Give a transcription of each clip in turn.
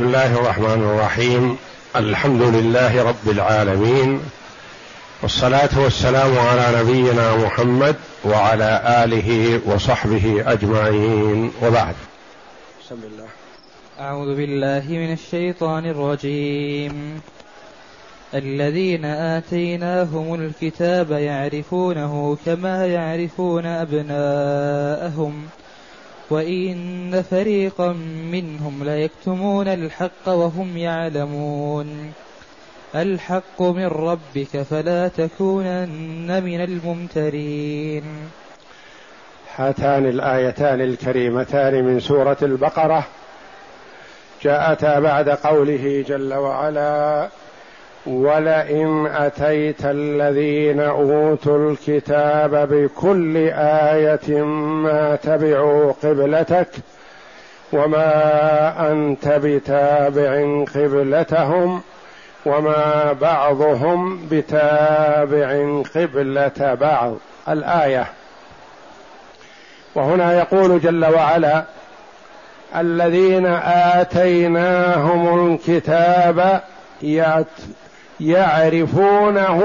بسم الله الرحمن الرحيم. الحمد لله رب العالمين. والصلاة والسلام على نبينا محمد وعلى آله وصحبه أجمعين. وبعد. بسم الله. أعوذ بالله من الشيطان الرجيم. الذين آتيناهم الكتاب يعرفونه كما يعرفون أبناءهم. وإن فريقا منهم ليكتمون الحق وهم يعلمون. الحق من ربك فلا تكونن من الممترين. هاتان الآيتان الكريمتان من سورة البقرة جاءتا بعد قوله جل وعلا ولئن أتيت الذين أوتوا الكتاب بكل آية ما تبعوا قبلتك وما أنت بتابع قبلتهم وما بعضهم بتابع قبلة بعض. الآية. وهنا يقول جل وعلا الذين آتيناهم الكتاب يعرفونه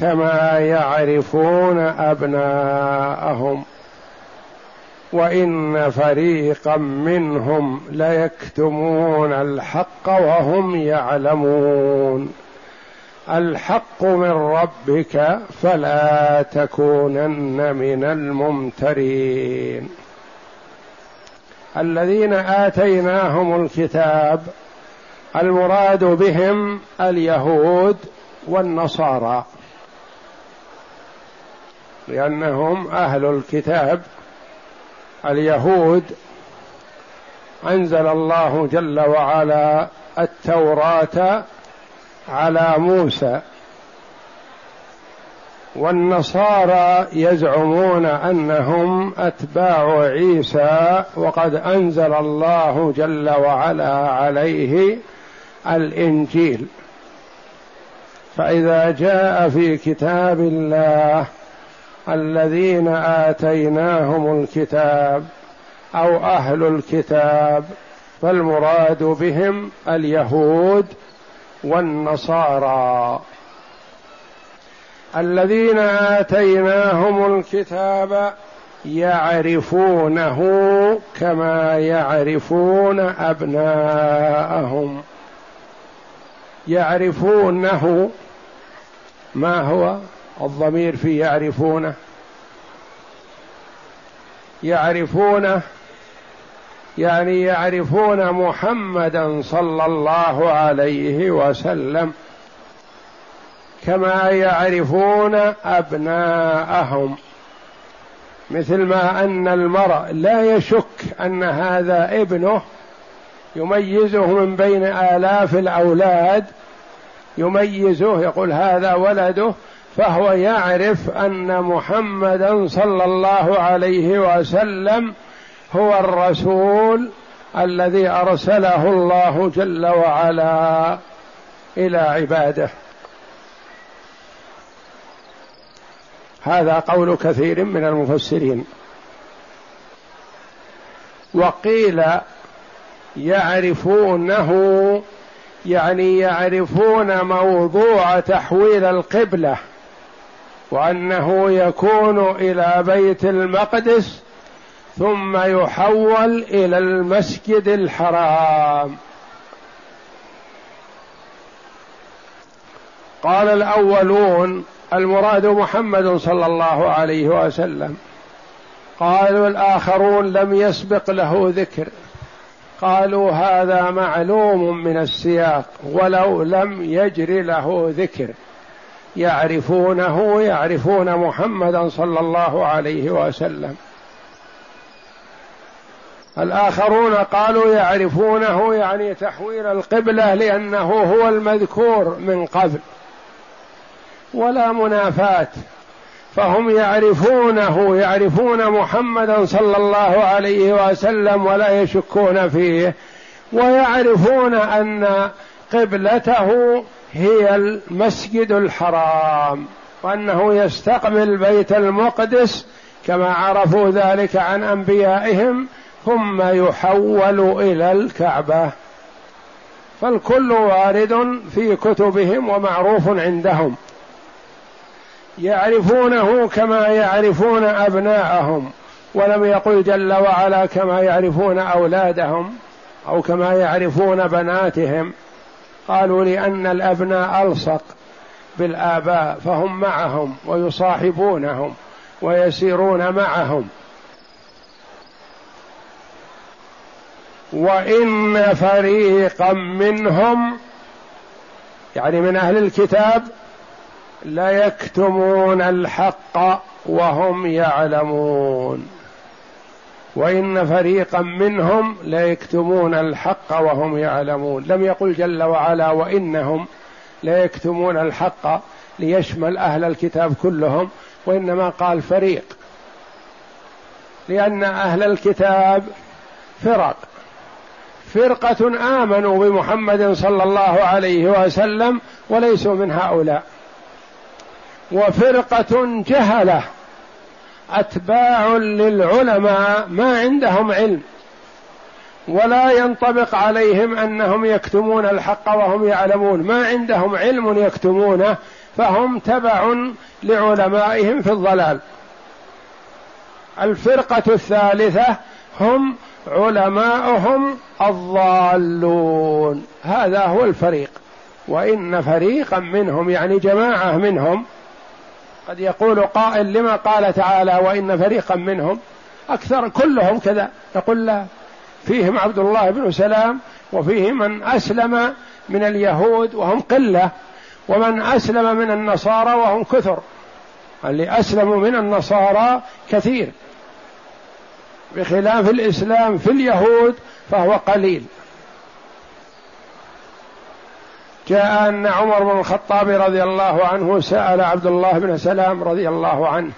كما يعرفون أبناءهم. وإن فريقا منهم ليكتمون الحق وهم يعلمون. الحق من ربك فلا تكونن من الممترين. الذين آتيناهم الكتاب المراد بهم اليهود والنصارى. لأنهم أهل الكتاب. اليهود أنزل الله جل وعلا التوراة على موسى. والنصارى يزعمون أنهم أتباع عيسى وقد أنزل الله جل وعلا عليه الإنجيل. فإذا جاء في كتاب الله الذين آتيناهم الكتاب أو أهل الكتاب فالمراد بهم اليهود والنصارى. الذين آتيناهم الكتاب يعرفونه كما يعرفون أبناءهم. يعرفونه ما هو الضمير في يعرفونه. يعرفونه يعني يعرفون محمدا صلى الله عليه وسلم كما يعرفون أبناءهم. مثل ما أن المرء لا يشك أن هذا ابنه يميزه من بين آلاف الأولاد يميزه يقول هذا ولده فهو يعرف أن محمدا صلى الله عليه وسلم هو الرسول الذي أرسله الله جل وعلا إلى عباده. هذا قول كثير من المفسرين. وقيل يعرفونه يعني يعرفون موضوع تحويل القبلة وأنه يكون إلى بيت المقدس ثم يحول إلى المسجد الحرام. قال الأولون المراد محمد صلى الله عليه وسلم. قالوا الآخرون لم يسبق له ذكر. قالوا هذا معلوم من السياق ولو لم يجر له ذكر. يعرفونه يعرفون محمدا صلى الله عليه وسلم. الآخرون قالوا يعرفونه يعني تحويل القبلة لأنه هو المذكور من قبل. ولا منافاة. فهم يعرفونه يعرفون محمدا صلى الله عليه وسلم ولا يشكون فيه ويعرفون أن قبلته هي المسجد الحرام وأنه يستقبل بيت المقدس كما عرفوا ذلك عن أنبيائهم ثم يحول إلى الكعبة. فالكل وارد في كتبهم ومعروف عندهم. يعرفونه كما يعرفون أبناءهم ولم يقل جل وعلا كما يعرفون أولادهم أو كما يعرفون بناتهم. قالوا لأن الأبناء ألصق بالآباء فهم معهم ويصاحبونهم ويسيرون معهم. وإن فريقا منهم يعني من أهل الكتاب ليكتمون الحق وهم يعلمون. وإن فريقا منهم ليكتمون الحق وهم يعلمون. لم يقل جل وعلا وإنهم ليكتمون الحق ليشمل أهل الكتاب كلهم وإنما قال فريق. لأن أهل الكتاب فرق. فرقة آمنوا بمحمد صلى الله عليه وسلم وليسوا من هؤلاء. وفرقة جهلة. أتباع للعلماء ما عندهم علم. ولا ينطبق عليهم أنهم يكتمون الحق وهم يعلمون. ما عندهم علم يكتمونه فهم تبع لعلمائهم في الضلال. الفرقة الثالثة هم علماؤهم الضالون. هذا هو الفريق. وإن فريقا منهم يعني جماعة منهم قد يقول قائل لما قال تعالى وإن فريقا منهم أكثر كلهم كذا نقول لا. فيهم عبد الله بن سلام وفيه من أسلم من اليهود وهم قلة ومن أسلم من النصارى وهم كثر. اللي اسلموا من النصارى كثير. بخلاف الإسلام في اليهود فهو قليل. جاء أن عمر بن الخطاب رضي الله عنه سأل عبد الله بن سلام رضي الله عنه.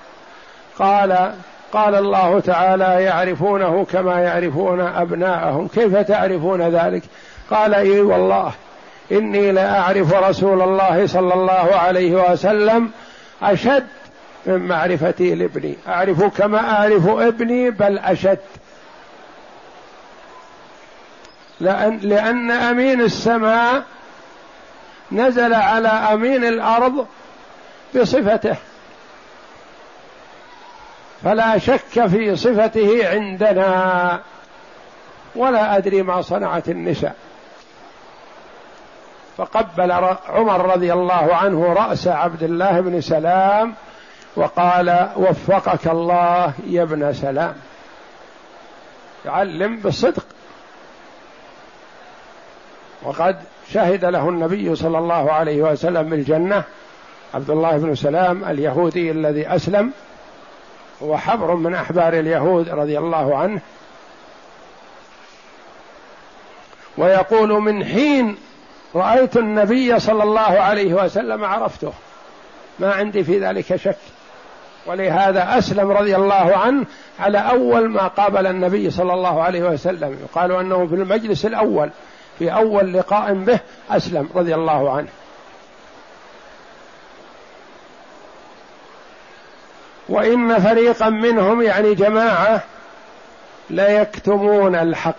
قال قال الله تعالى يعرفونه كما يعرفون أبناءهم. كيف تعرفون ذلك؟ قال إي والله إني لأعرف رسول الله صلى الله عليه وسلم أشد من معرفتي لابني. أعرف كما أعرف ابني بل أشد. لأن, لأن أمين السماء نزل على أمين الأرض بصفته. فلا شك في صفته عندنا. ولا أدري ما صنعت النساء. فقبل عمر رضي الله عنه رأس عبد الله بن سلام وقال وفقك الله يا ابن سلام. يعلم بالصدق. وقد شهد له النبي صلى الله عليه وسلم بالجنة. عبد الله بن سلام اليهودي الذي أسلم. هو حبر من أحبار اليهود رضي الله عنه. ويقول من حين رأيت النبي صلى الله عليه وسلم عرفته. ما عندي في ذلك شك. ولهذا أسلم رضي الله عنه على أول ما قابل النبي صلى الله عليه وسلم. يقال أنه في المجلس الأول. في أول لقاء به أسلم رضي الله عنه. وإن فريقا منهم يعني جماعة ليكتمون الحق.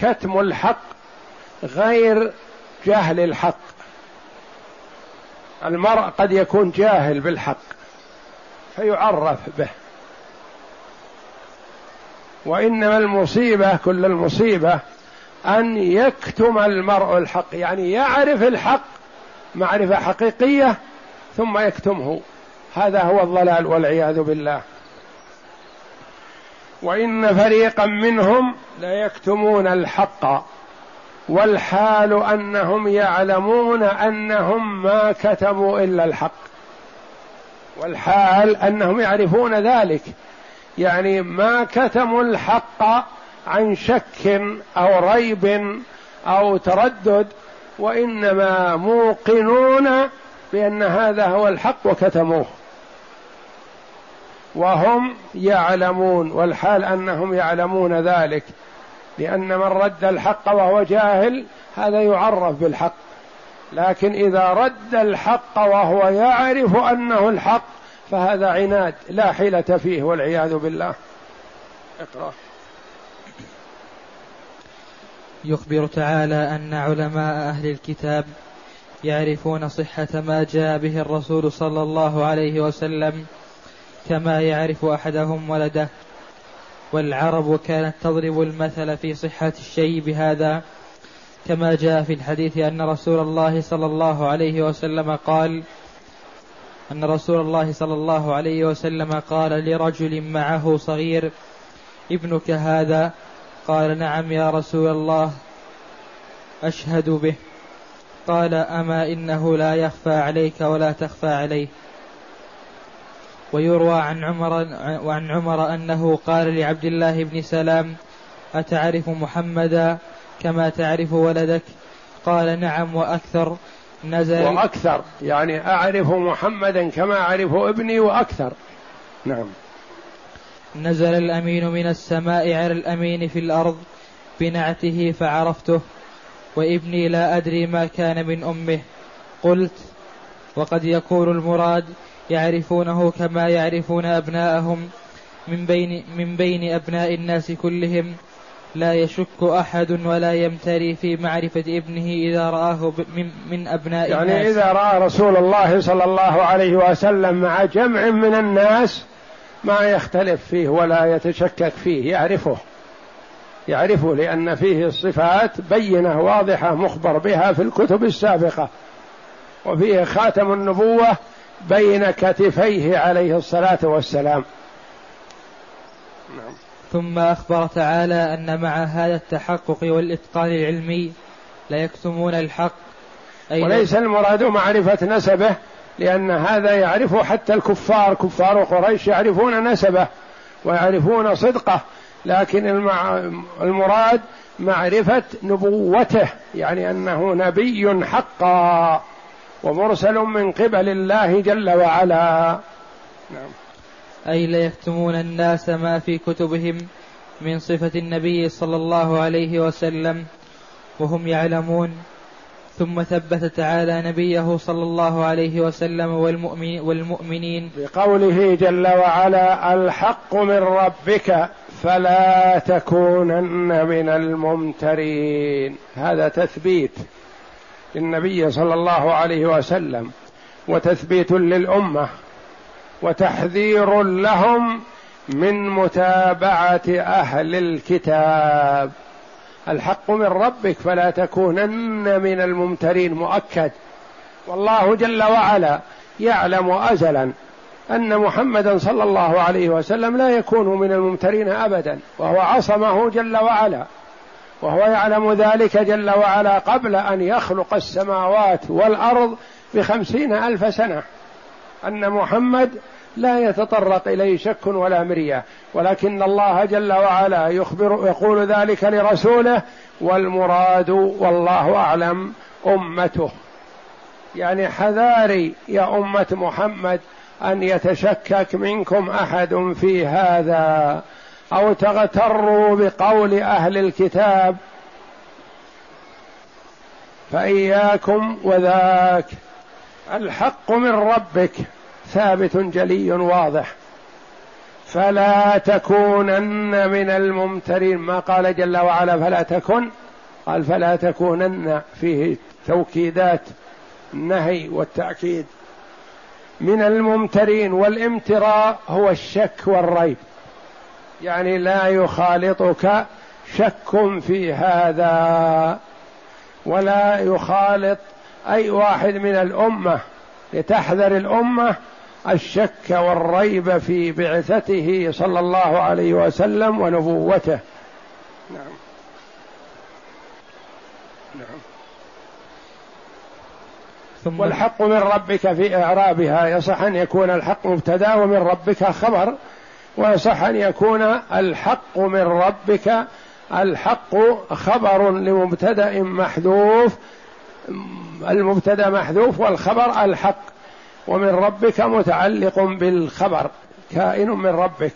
كتم الحق غير جهل الحق. المرء قد يكون جاهل بالحق فيعرف به. وإنما المصيبة كل المصيبة أن يكتم المرء الحق يعني يعرف الحق معرفة حقيقية ثم يكتمه. هذا هو الضلال والعياذ بالله. وإن فريقا منهم ليكتمون الحق والحال أنهم يعلمون أنهم ما كتموا إلا الحق والحال أنهم يعرفون ذلك يعني ما كتموا الحق عن شك أو ريب أو تردد وإنما موقنون بأن هذا هو الحق وكتموه. وهم يعلمون والحال أنهم يعلمون ذلك لأن من رد الحق وهو جاهل هذا يعرف بالحق. لكن إذا رد الحق وهو يعرف أنه الحق فهذا عناد لا حيلة فيه والعياذ بالله. اقرأ. يخبر تعالى أن علماء أهل الكتاب يعرفون صحة ما جاء به الرسول صلى الله عليه وسلم كما يعرف أحدهم ولده والعرب كانت تضرب المثل في صحة الشيء بهذا كما جاء في الحديث أن رسول الله صلى الله عليه وسلم قال أن رسول الله صلى الله عليه وسلم قال لرجل معه صغير ابنك هذا قال نعم يا رسول الله أشهد به. قال أما إنه لا يخفى عليك ولا تخفى عليه. ويروى عن عمر وعن عمر أنه قال لعبد الله بن سلام أتعرف محمدا كما تعرف ولدك؟ قال نعم وأكثر نزل وأكثر يعني أعرف محمدا كما أعرف ابني وأكثر. نعم. نزل الأمين من السماء على الأمين في الأرض بنعته فعرفته وابني لا أدري ما كان من أمه. قلت وقد يكون المراد يعرفونه كما يعرفون أبناءهم. من بين من بين أبناء الناس كلهم لا يشك أحد ولا يمتري في معرفة ابنه إذا رآه من, من أبناء يعني الناس. إذا رأى رسول الله صلى الله عليه وسلم مع جمع من الناس ما يختلف فيه ولا يتشكك فيه يعرفه. يعرفه لأن فيه الصفات بينة واضحة مخبر بها في الكتب السابقة. وفيه خاتم النبوة بين كتفيه عليه الصلاة والسلام. نعم. ثم أخبر تعالى أن مع هذا التحقق والإتقان العلمي لا يكتمون الحق. أي وليس المراد معرفة نسبه لأن هذا يعرفه حتى الكفار. كفار قريش يعرفون نسبه ويعرفون صدقه لكن المراد معرفة نبوته يعني أنه نبي حقا ومرسل من قبل الله جل وعلا. نعم. أي لا يكتمون الناس ما في كتبهم من صفة النبي صلى الله عليه وسلم وهم يعلمون ثم ثبت تعالى نبيه صلى الله عليه وسلم والمؤمن والمؤمنين. بقوله جل وعلا الحق من ربك فلا تكونن من الممترين. هذا تثبيت للنبي صلى الله عليه وسلم وتثبيت للأمة وتحذير لهم من متابعة أهل الكتاب. الحق من ربك فلا تكونن من الممترين مؤكد. والله جل وعلا يعلم أزلا أن محمدا صلى الله عليه وسلم لا يكون من الممترين أبدا وهو عصمه جل وعلا وهو يعلم ذلك جل وعلا قبل أن يخلق السماوات والأرض بخمسين ألف سنة. أن محمد لا يتطرق إليه شك ولا مرية. ولكن الله جل وعلا يخبر يقول ذلك لرسوله والمراد والله أعلم أمته. يعني حذاري يا أمة محمد أن يتشكك منكم أحد في هذا أو تغتروا بقول أهل الكتاب. فإياكم وذاك. الحق من ربك. ثابت جلي واضح. فلا تكونن من الممترين. ما قال جل وعلا فلا تكن. قال فلا تكونن. فيه توكيدات النهي والتأكيد. من الممترين والامتراء هو الشك والريب. يعني لا يخالطك شك في هذا ولا يخالط أي واحد من الأمة لتحذر الأمة الشك والريب في بعثته صلى الله عليه وسلم ونبوته. نعم. نعم. ثم والحق من ربك في إعرابها. يصح أن يكون الحق مبتدأ ومن ربك خبر ويصح أن يكون الحق من ربك الحق خبر لمبتدأ محذوف المبتدأ محذوف والخبر الحق. ومن ربك متعلق بالخبر. كائن من ربك.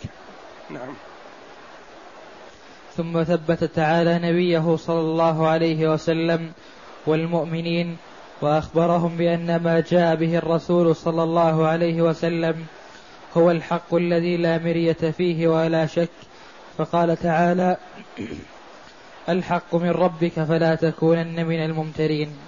نعم. ثم ثبت تعالى نبيه صلى الله عليه وسلم والمؤمنين وأخبرهم بأن ما جاء به الرسول صلى الله عليه وسلم هو الحق الذي لا مرية فيه ولا شك. فقال تعالى الحق من ربك فلا تكونن من الممترين.